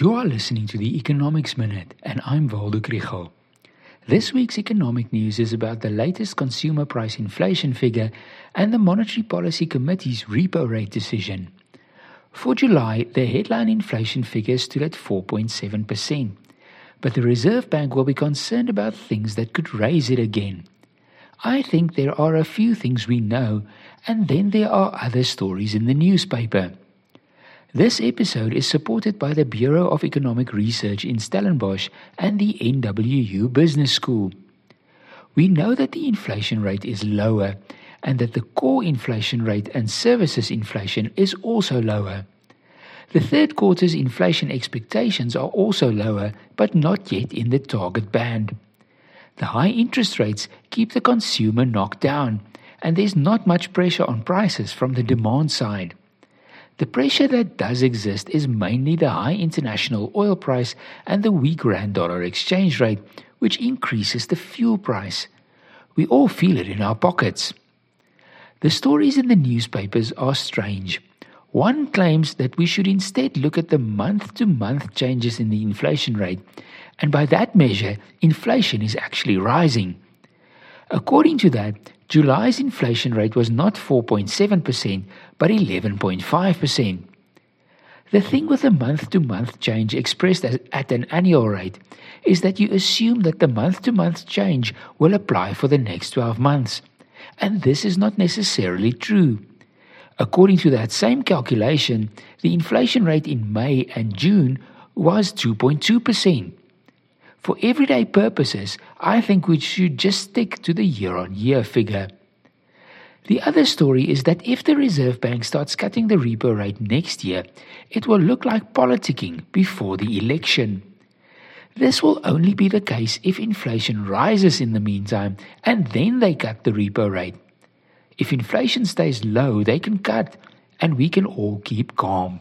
You are listening to the Economics Minute, and I'm Waldo Krugell. This week's economic news is about the latest consumer price inflation figure and the Monetary Policy Committee's repo rate decision. For July, the headline inflation figure stood at 4.7%, but the Reserve Bank will be concerned about things that could raise it again. I think there are a few things we know, and then there are other stories in the newspaper. This episode is supported by the Bureau of Economic Research in Stellenbosch and the NWU Business School. We know that the inflation rate is lower and that the core inflation rate and services inflation is also lower. The third quarter's inflation expectations are also lower, but not yet in the target band. The high interest rates keep the consumer knocked down, and there's not much pressure on prices from the demand side. The pressure that does exist is mainly the high international oil price and the weak rand dollar exchange rate, which increases the fuel price. We all feel it in our pockets. The stories in the newspapers are strange. One claims that we should instead look at the month to month changes in the inflation rate, and by that measure, inflation is actually rising. According to that, July's inflation rate was not 4.7%, but 11.5%. The thing with the month to month change expressed at an annual rate is that you assume that the month to month change will apply for the next 12 months. And this is not necessarily true. According to that same calculation, the inflation rate in May and June was 2.2%. For everyday purposes, I think we should just stick to the year on year figure. The other story is that if the Reserve Bank starts cutting the repo rate next year, it will look like politicking before the election. This will only be the case if inflation rises in the meantime and then they cut the repo rate. If inflation stays low, they can cut and we can all keep calm.